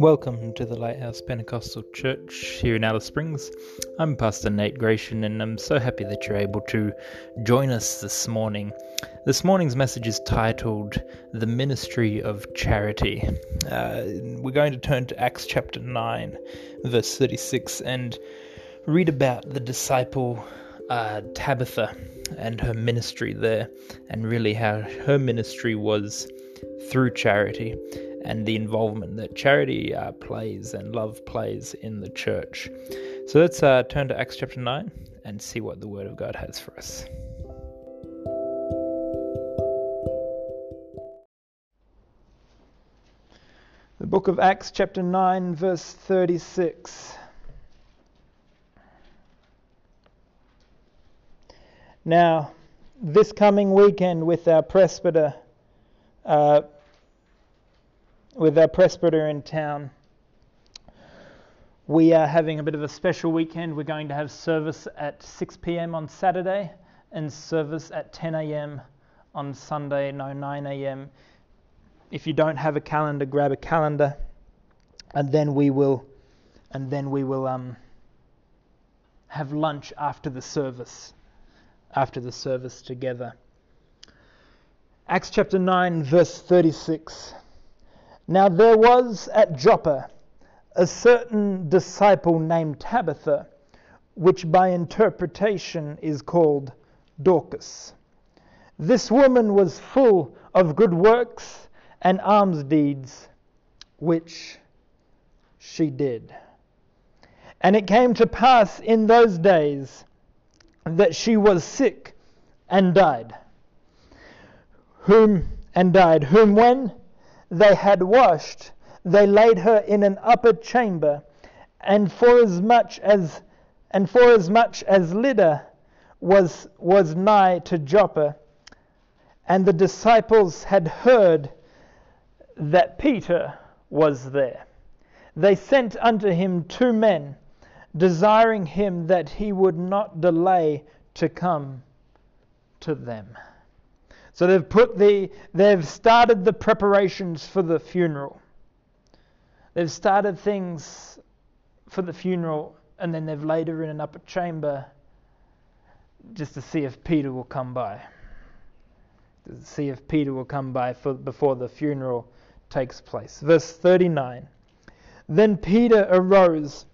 Welcome to the Lighthouse Pentecostal Church here in Alice Springs. I'm Pastor Nate Gratian, and I'm so happy that you're able to join us this morning. This morning's message is titled The Ministry of Charity. Uh, we're going to turn to Acts chapter 9, verse 36, and read about the disciple uh, Tabitha and her ministry there, and really how her ministry was through charity and the involvement that charity uh, plays and love plays in the church. So let's uh, turn to Acts chapter 9 and see what the Word of God has for us. The book of Acts, chapter 9, verse 36. Now, this coming weekend with our presbyter, uh, with our presbyter in town. We are having a bit of a special weekend. We're going to have service at 6 p.m. on Saturday and service at 10 a.m. on Sunday, no 9 a.m. If you don't have a calendar, grab a calendar, and then we will, and then we will um, have lunch after the service, after the service together. Acts chapter 9, verse 36. Now there was at Joppa a certain disciple named Tabitha, which by interpretation is called Dorcas. This woman was full of good works and alms deeds, which she did. And it came to pass in those days that she was sick and died. Whom and died, whom when they had washed, they laid her in an upper chamber, and for as much as and for as much as Lydda was was nigh to Joppa, and the disciples had heard that Peter was there. They sent unto him two men, desiring him that he would not delay to come to them. So they've put the they've started the preparations for the funeral. They've started things for the funeral and then they've laid her in an upper chamber just to see if Peter will come by. To see if Peter will come by for, before the funeral takes place. Verse 39. Then Peter arose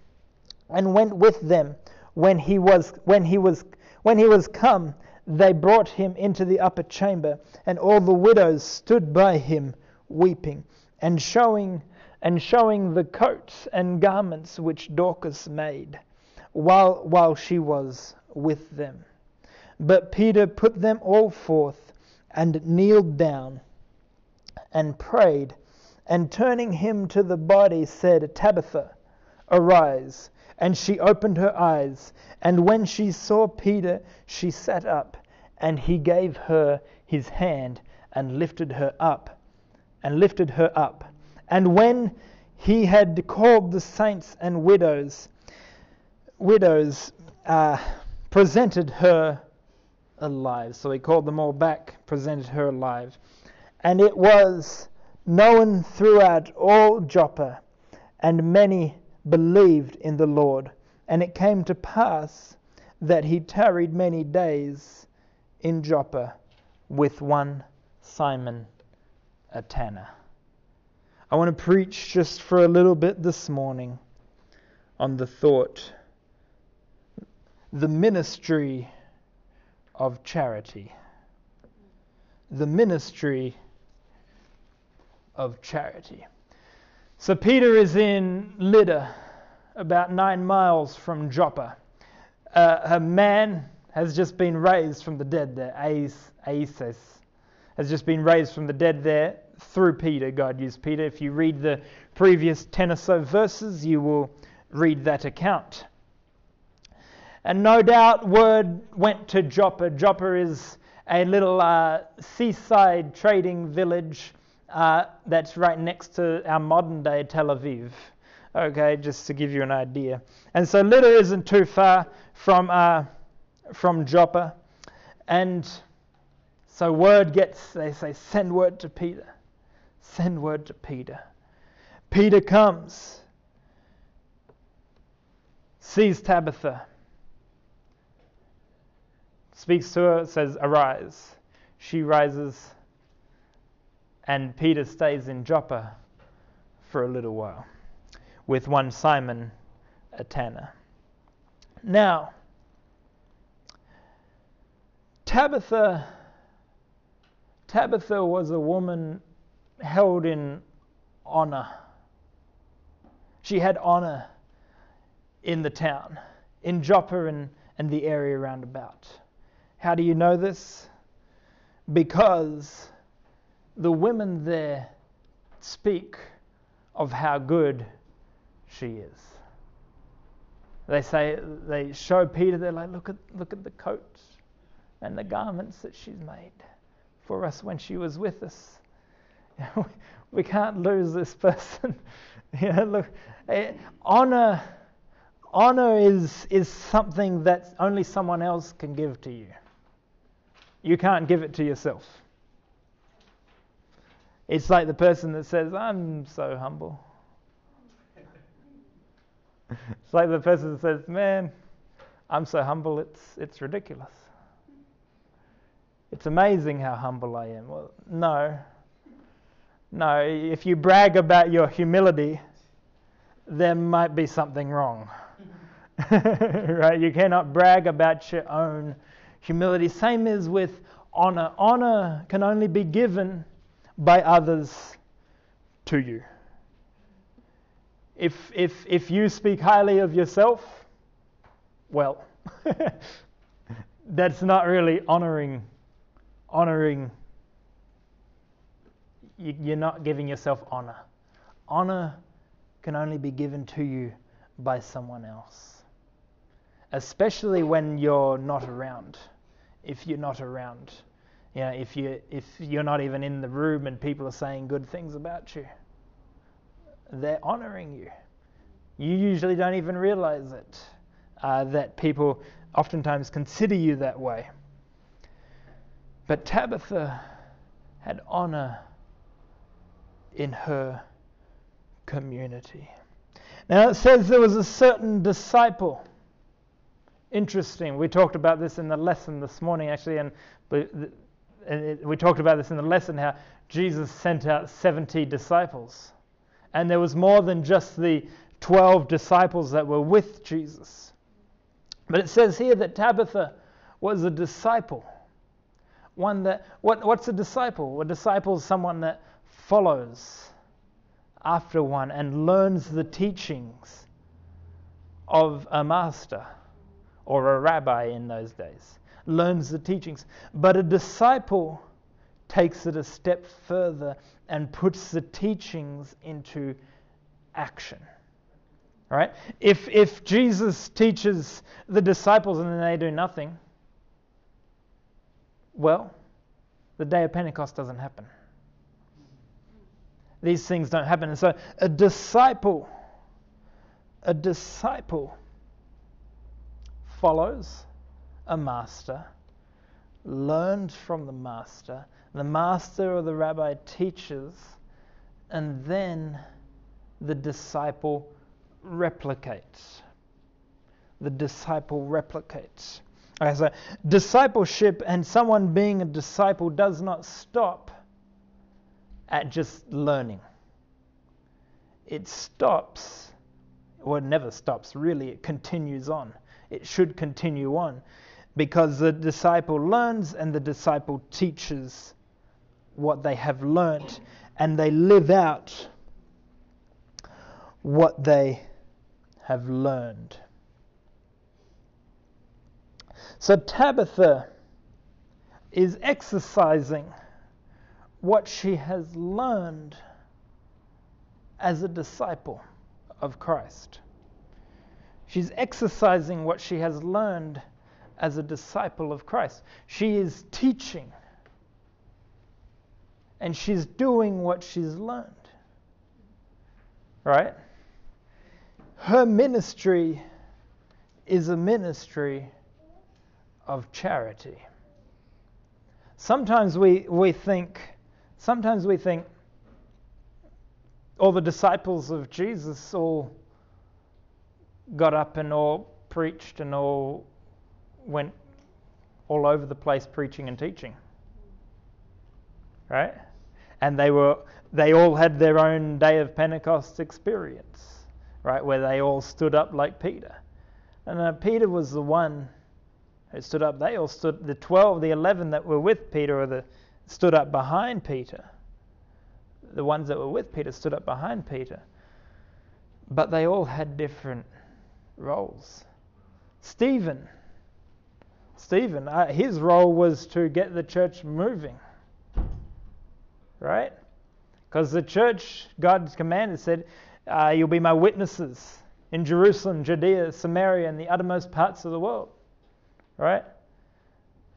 and went with them when he was when he was when he was come they brought him into the upper chamber, and all the widows stood by him weeping, and showing and showing the coats and garments which Dorcas made, while while she was with them. But Peter put them all forth, and kneeled down, and prayed, and turning him to the body said, Tabitha, arise. And she opened her eyes, and when she saw Peter, she sat up, and he gave her his hand and lifted her up, and lifted her up. And when he had called the saints and widows, widows uh, presented her alive. So he called them all back, presented her alive. And it was known throughout all Joppa, and many believed in the Lord. And it came to pass that he tarried many days in Joppa with one Simon, a tanner. I want to preach just for a little bit this morning on the thought the ministry of charity. The ministry of charity. So Peter is in Lydda, about nine miles from Joppa. Uh, a man has just been raised from the dead there. Aeneas has just been raised from the dead there through Peter. God used Peter. If you read the previous 10 or so verses, you will read that account. And no doubt word went to Joppa. Joppa is a little uh, seaside trading village uh, that's right next to our modern day Tel Aviv. Okay, just to give you an idea. And so Lydda isn't too far from, uh, from Joppa. And so word gets, they say, send word to Peter. Send word to Peter. Peter comes, sees Tabitha, speaks to her, says, Arise. She rises, and Peter stays in Joppa for a little while with one Simon, a tanner. Now, Tabitha Tabitha was a woman held in honor. She had honor in the town, in Joppa and, and the area round about. How do you know this? Because the women there speak of how good she is. They say they show Peter, they're like, look at look at the coat and the garments that she's made for us when she was with us. we can't lose this person. you know, look, eh, honor, honor is is something that only someone else can give to you. You can't give it to yourself. It's like the person that says, "I'm so humble." it's like the person that says, "Man, I'm so humble. It's it's ridiculous." It's amazing how humble I am. Well, no. No, if you brag about your humility, there might be something wrong. right? You cannot brag about your own humility. Same as with honor. Honor can only be given by others to you. If, if, if you speak highly of yourself, well, that's not really honoring honoring, you're not giving yourself honor. Honor can only be given to you by someone else, especially when you're not around. If you're not around, you know, if you if you're not even in the room and people are saying good things about you, they're honoring you. You usually don't even realize it. Uh, that people oftentimes consider you that way. But Tabitha had honor in her community. Now it says there was a certain disciple. Interesting. We talked about this in the lesson this morning, actually, and we talked about this in the lesson how Jesus sent out 70 disciples. And there was more than just the 12 disciples that were with Jesus. But it says here that Tabitha was a disciple one that what, what's a disciple? A disciple is someone that follows after one and learns the teachings of a master or a rabbi in those days. Learns the teachings. But a disciple takes it a step further and puts the teachings into action. Right? If if Jesus teaches the disciples and then they do nothing, well, the day of Pentecost doesn't happen. These things don't happen. And so a disciple, a disciple follows a master, learns from the master, the master or the rabbi teaches, and then the disciple replicates. The disciple replicates. Okay, so discipleship and someone being a disciple does not stop at just learning. It stops, or it never stops, really, it continues on. It should continue on because the disciple learns and the disciple teaches what they have learnt and they live out what they have learned. So Tabitha is exercising what she has learned as a disciple of Christ. She's exercising what she has learned as a disciple of Christ. She is teaching and she's doing what she's learned. Right? Her ministry is a ministry of charity. Sometimes we, we think, sometimes we think, all the disciples of Jesus all got up and all preached and all went all over the place preaching and teaching. Right? And they were they all had their own day of Pentecost experience, right, where they all stood up like Peter. And uh, Peter was the one who stood up. They all stood, the 12, the 11 that were with Peter, or the, stood up behind Peter. The ones that were with Peter stood up behind Peter. But they all had different roles. Stephen, Stephen, uh, his role was to get the church moving, right? Because the church, God's commanded, said, uh, You'll be my witnesses in Jerusalem, Judea, Samaria, and the uttermost parts of the world. Right?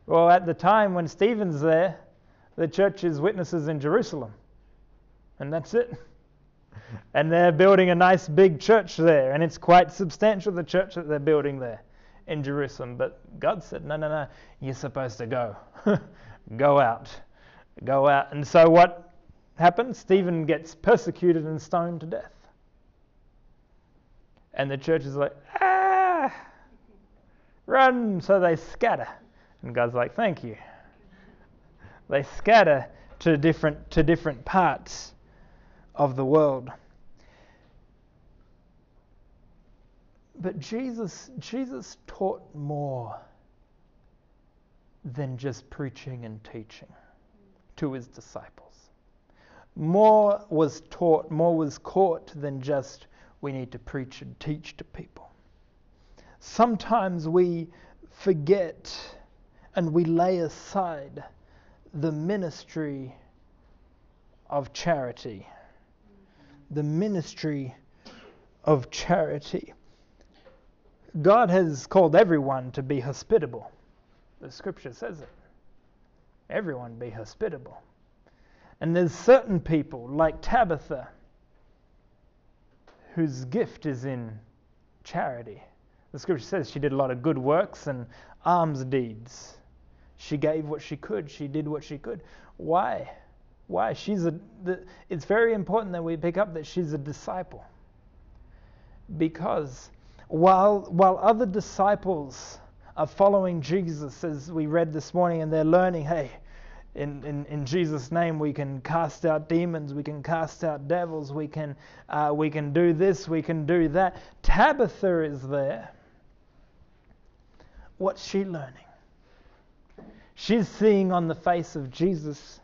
Well, at the time when Stephen's there, the church is witnesses in Jerusalem. And that's it. And they're building a nice big church there, and it's quite substantial, the church that they're building there in Jerusalem. But God said, No, no, no, you're supposed to go. go out. Go out. And so what happens? Stephen gets persecuted and stoned to death. And the church is like, ah, run. So they scatter. And God's like, thank you. They scatter to different, to different parts of the world. But Jesus, Jesus taught more than just preaching and teaching to his disciples. More was taught, more was caught than just we need to preach and teach to people. Sometimes we forget and we lay aside the ministry of charity. The ministry of charity. God has called everyone to be hospitable. The scripture says it. Everyone be hospitable. And there's certain people, like Tabitha, whose gift is in charity. The scripture says she did a lot of good works and alms deeds. She gave what she could, she did what she could. Why? Why? She's a, the, it's very important that we pick up that she's a disciple. Because while, while other disciples are following Jesus, as we read this morning, and they're learning, hey, in, in, in Jesus' name, we can cast out demons, we can cast out devils, we can, uh, we can do this, we can do that. Tabitha is there. What's she learning? She's seeing on the face of Jesus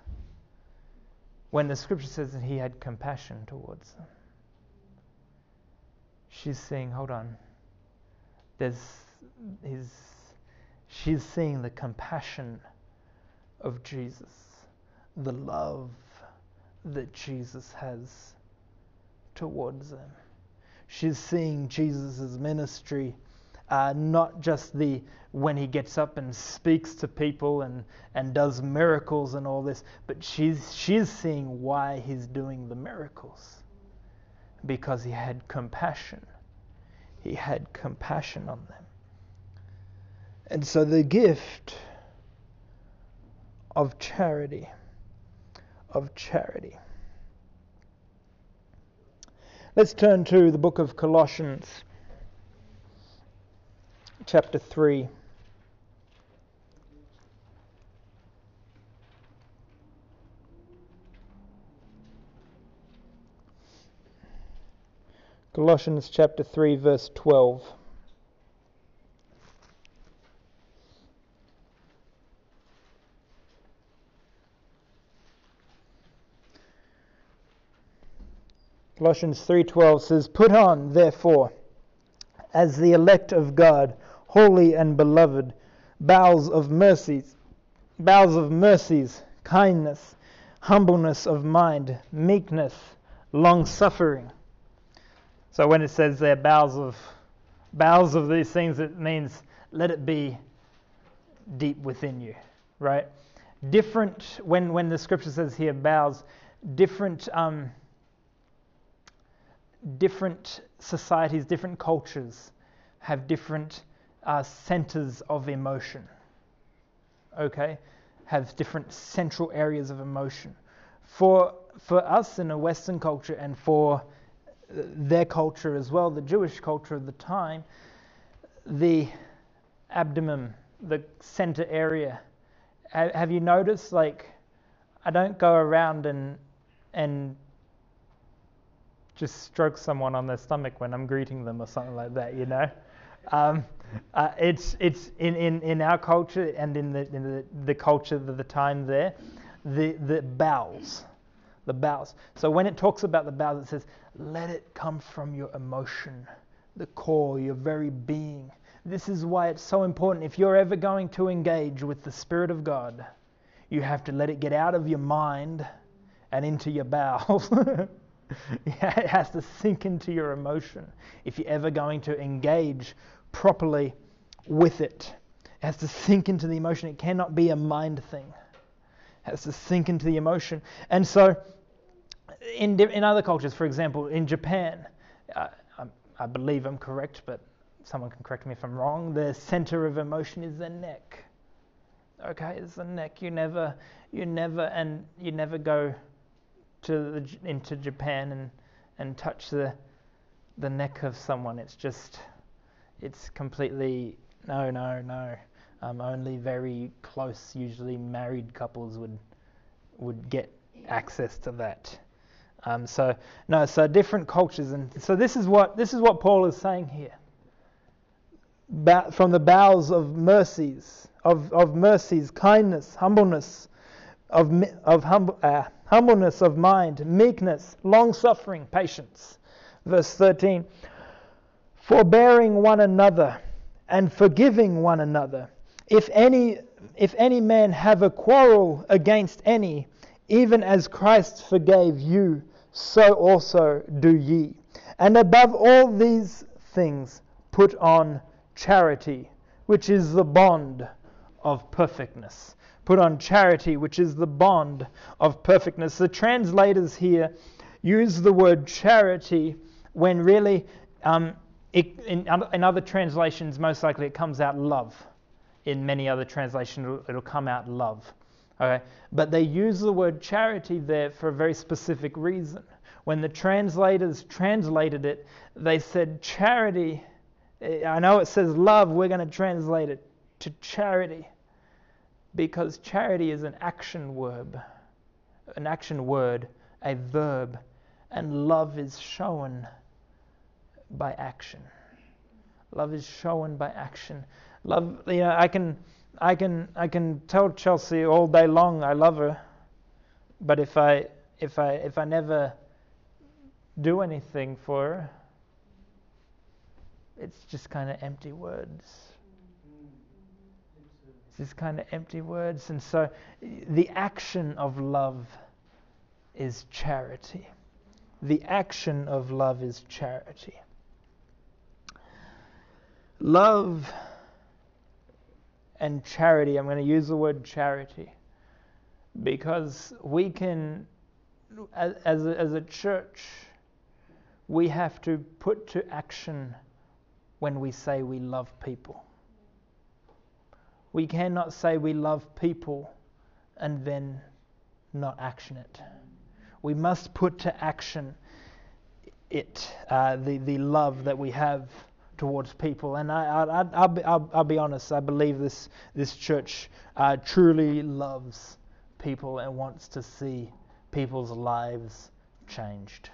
when the scripture says that he had compassion towards them. She's seeing, hold on, there's his, she's seeing the compassion of Jesus, the love that Jesus has towards them. She's seeing Jesus' ministry, uh, not just the when he gets up and speaks to people and, and does miracles and all this, but she's, she's seeing why he's doing the miracles. Because he had compassion. He had compassion on them. And so the gift of charity. Of charity. Let's turn to the book of Colossians, chapter 3. Colossians chapter 3, verse 12. Colossians 3:12 says, "Put on, therefore, as the elect of God, holy and beloved, bowels of mercies, bowels of mercies, kindness, humbleness of mind, meekness, long-suffering." So when it says there bowels of bowels of these things, it means let it be deep within you, right? Different when when the scripture says here bowels, different um, different societies, different cultures have different uh, centers of emotion. Okay? Have different central areas of emotion. For for us in a Western culture and for their culture as well, the Jewish culture of the time, the abdomen, the center area. Have you noticed, like, I don't go around and and just stroke someone on their stomach when I'm greeting them or something like that, you know. Um, uh, it's it's in, in, in our culture and in the in the, the culture of the time there, the the bowels, the bowels. So when it talks about the bowels, it says, "Let it come from your emotion, the core, your very being." This is why it's so important. If you're ever going to engage with the Spirit of God, you have to let it get out of your mind and into your bowels. it has to sink into your emotion if you're ever going to engage properly with it. It has to sink into the emotion. It cannot be a mind thing. It has to sink into the emotion. And so, in, in other cultures, for example, in Japan, I, I believe I'm correct, but someone can correct me if I'm wrong, the center of emotion is the neck. Okay, it's the neck. You never, you never, and you never go to the, into Japan and and touch the the neck of someone. It's just, it's completely no, no, no. Um, only very close, usually married couples would would get access to that. Um, so no, so different cultures, and so this is what this is what Paul is saying here from the bowels of mercies, of, of mercies, kindness, humbleness, of, of hum, uh, humbleness of mind, meekness, long suffering, patience. Verse 13 Forbearing one another and forgiving one another. If any, if any man have a quarrel against any, even as Christ forgave you, so also do ye. And above all these things, put on charity, which is the bond of perfectness. Put on charity, which is the bond of perfectness. The translators here use the word charity when really, um, it, in, in other translations, most likely it comes out love. In many other translations, it'll, it'll come out love. Okay? But they use the word charity there for a very specific reason. When the translators translated it, they said charity I know it says love, we're going to translate it to charity because charity is an action verb, an action word, a verb, and love is shown by action. Love is shown by action. Love, you know, I can, I can, I can tell Chelsea all day long I love her, but if I, if I, if I never do anything for her, it's just kind of empty words. Just kind of empty words. And so the action of love is charity. The action of love is charity. Love and charity, I'm going to use the word charity because we can, as, as, a, as a church, we have to put to action when we say we love people. We cannot say we love people and then not action it. We must put to action it, uh, the, the love that we have towards people. And I, I, I'll, be, I'll, I'll be honest, I believe this, this church uh, truly loves people and wants to see people's lives changed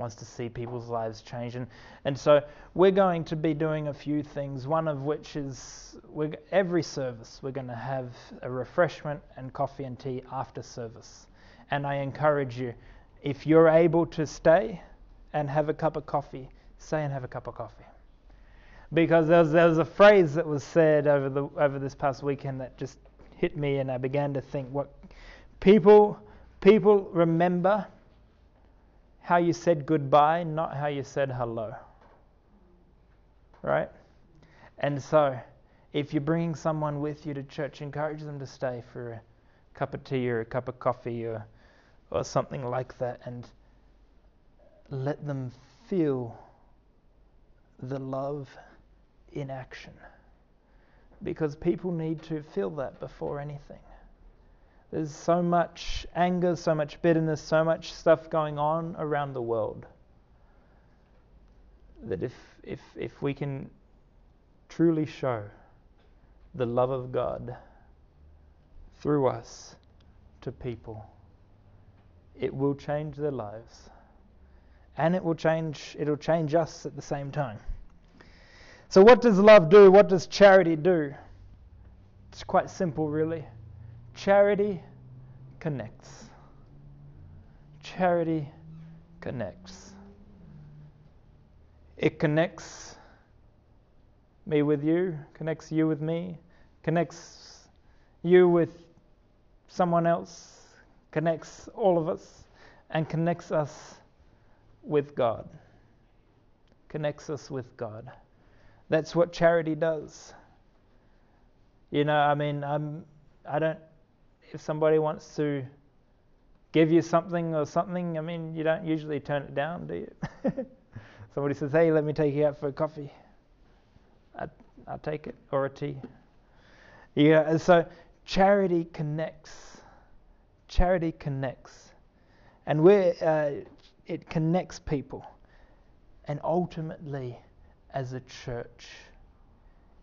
wants to see people's lives change. And, and so we're going to be doing a few things, one of which is every service we're going to have a refreshment and coffee and tea after service. And I encourage you, if you're able to stay and have a cup of coffee, stay and have a cup of coffee. Because there was, there was a phrase that was said over, the, over this past weekend that just hit me, and I began to think what people, people remember how you said goodbye, not how you said hello. Right? And so, if you're bringing someone with you to church, encourage them to stay for a cup of tea or a cup of coffee or, or something like that and let them feel the love in action. Because people need to feel that before anything. There's so much anger, so much bitterness, so much stuff going on around the world that if, if, if we can truly show the love of God through us to people, it will change their lives. And it will change it'll change us at the same time. So what does love do? What does charity do? It's quite simple really. Charity connects. Charity connects. It connects me with you, connects you with me, connects you with someone else, connects all of us, and connects us with God. Connects us with God. That's what charity does. You know, I mean, I'm, I don't, if somebody wants to give you something or something, I mean, you don't usually turn it down, do you? somebody says, hey, let me take you out for a coffee. I, I'll take it, or a tea. Yeah, so charity connects. Charity connects. And we're, uh, it connects people. And ultimately, as a church,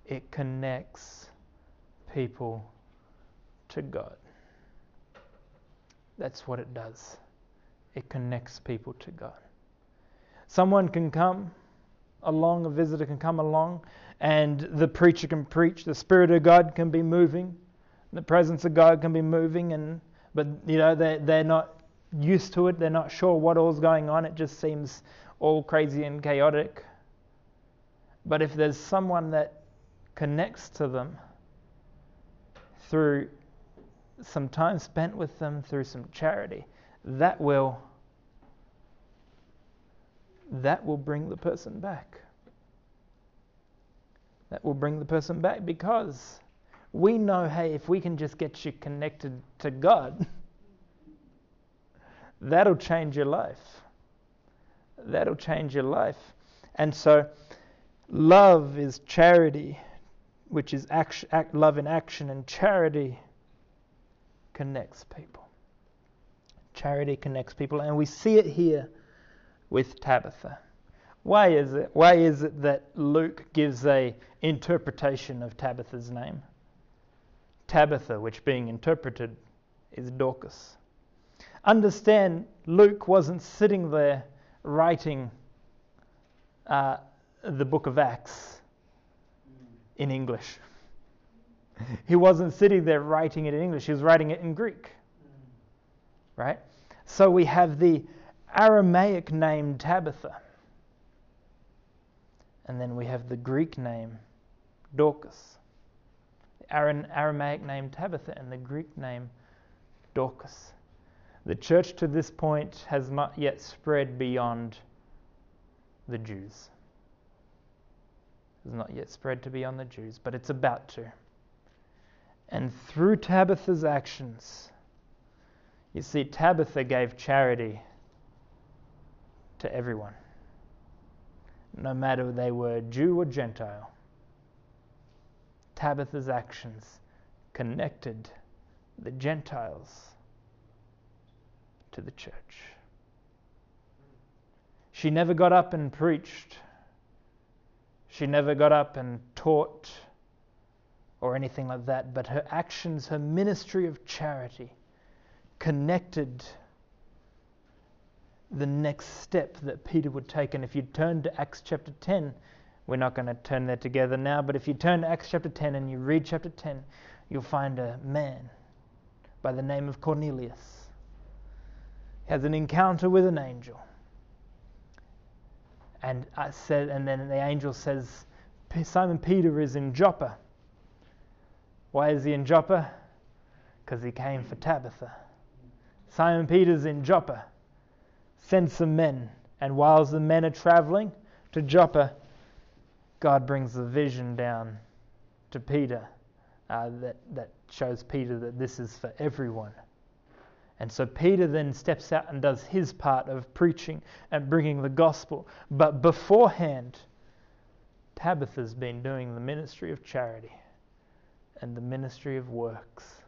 it connects people to God. That's what it does. It connects people to God. Someone can come along, a visitor can come along, and the preacher can preach. The Spirit of God can be moving. The presence of God can be moving, and but you know they they're not used to it. They're not sure what all's going on. It just seems all crazy and chaotic. But if there's someone that connects to them through some time spent with them, through some charity, that will that will bring the person back. That will bring the person back because we know, hey, if we can just get you connected to God, that'll change your life. That'll change your life. And so, love is charity, which is action, act, love in action, and charity connects people. Charity connects people, and we see it here with Tabitha. Why is it? Why is it that Luke gives a interpretation of Tabitha's name? Tabitha, which being interpreted is Dorcas. Understand, Luke wasn't sitting there writing uh, the book of Acts in English. He wasn't sitting there writing it in English, he was writing it in Greek. Right? So we have the Aramaic name Tabitha. And then we have the Greek name Dorcas. The Aramaic name Tabitha and the Greek name Dorcas. The church to this point has not yet spread beyond the Jews. It has not yet spread to beyond the Jews, but it's about to. And through Tabitha's actions, you see, Tabitha gave charity to everyone, no matter they were Jew or Gentile. Tabitha's actions connected the Gentiles to the church. She never got up and preached. She never got up and taught or anything like that, but her actions, her ministry of charity, connected the next step that Peter would take. And if you turn to Acts chapter 10, we're not going to turn there together now, but if you turn to Acts chapter 10 and you read chapter 10, you'll find a man by the name of Cornelius. He has an encounter with an angel. And I said, and then the angel says, Simon Peter is in Joppa. Why is he in Joppa? Because he came for Tabitha. Simon Peter's in Joppa send some men. And whilst the men are traveling to Joppa, God brings the vision down to Peter uh, that, that shows Peter that this is for everyone. And so Peter then steps out and does his part of preaching and bringing the gospel. But beforehand, Tabitha's been doing the ministry of charity and the ministry of works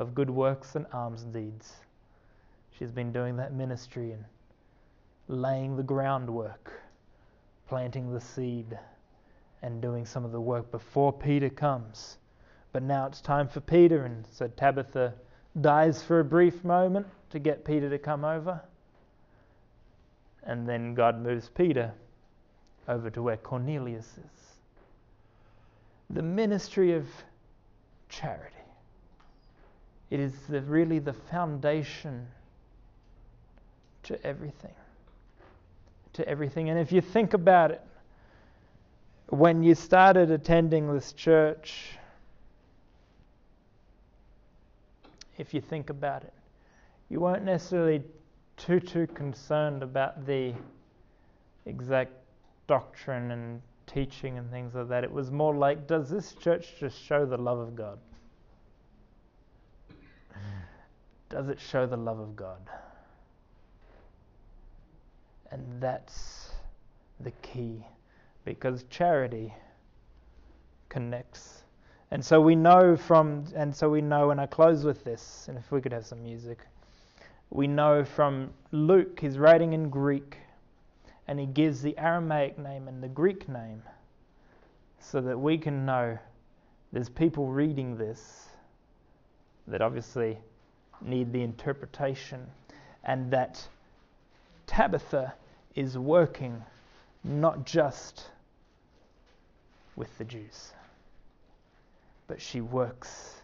of good works and alms deeds. She's been doing that ministry and laying the groundwork, planting the seed, and doing some of the work before Peter comes. But now it's time for Peter, and so Tabitha dies for a brief moment to get Peter to come over. And then God moves Peter over to where Cornelius is. The ministry of charity. It is the, really the foundation to everything. To everything. And if you think about it, when you started attending this church, if you think about it, you weren't necessarily too too concerned about the exact doctrine and teaching and things like that. It was more like, does this church just show the love of God? Does it show the love of God? And that's the key because charity connects. And so we know from, and so we know, and I close with this, and if we could have some music, we know from Luke, he's writing in Greek, and he gives the Aramaic name and the Greek name so that we can know there's people reading this that obviously need the interpretation, and that Tabitha is working not just with the Jews, but she works,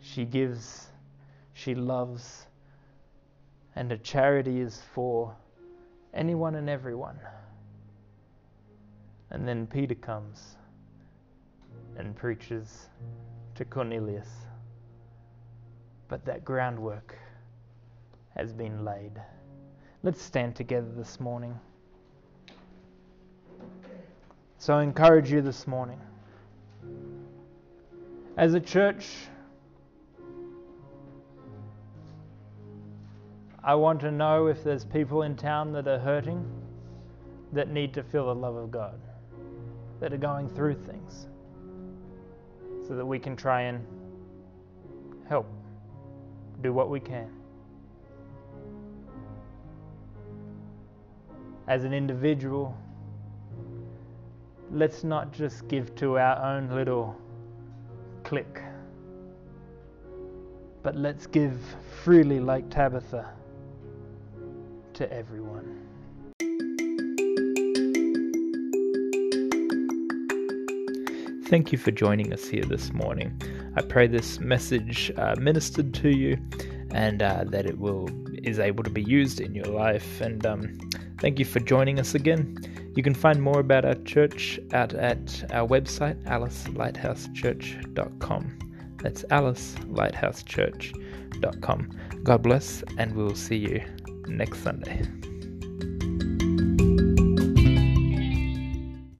she gives, she loves, and her charity is for anyone and everyone. And then Peter comes and preaches to Cornelius. But that groundwork has been laid. Let's stand together this morning. So I encourage you this morning. As a church, I want to know if there's people in town that are hurting, that need to feel the love of God, that are going through things, so that we can try and help, do what we can. As an individual, let's not just give to our own little clique, but let's give freely like Tabitha to everyone. Thank you for joining us here this morning. I pray this message uh, ministered to you and uh, that it will is able to be used in your life. And um, thank you for joining us again. You can find more about our church out at our website, alicelighthousechurch.com. That's alicelighthousechurch.com. God bless, and we'll see you next Sunday.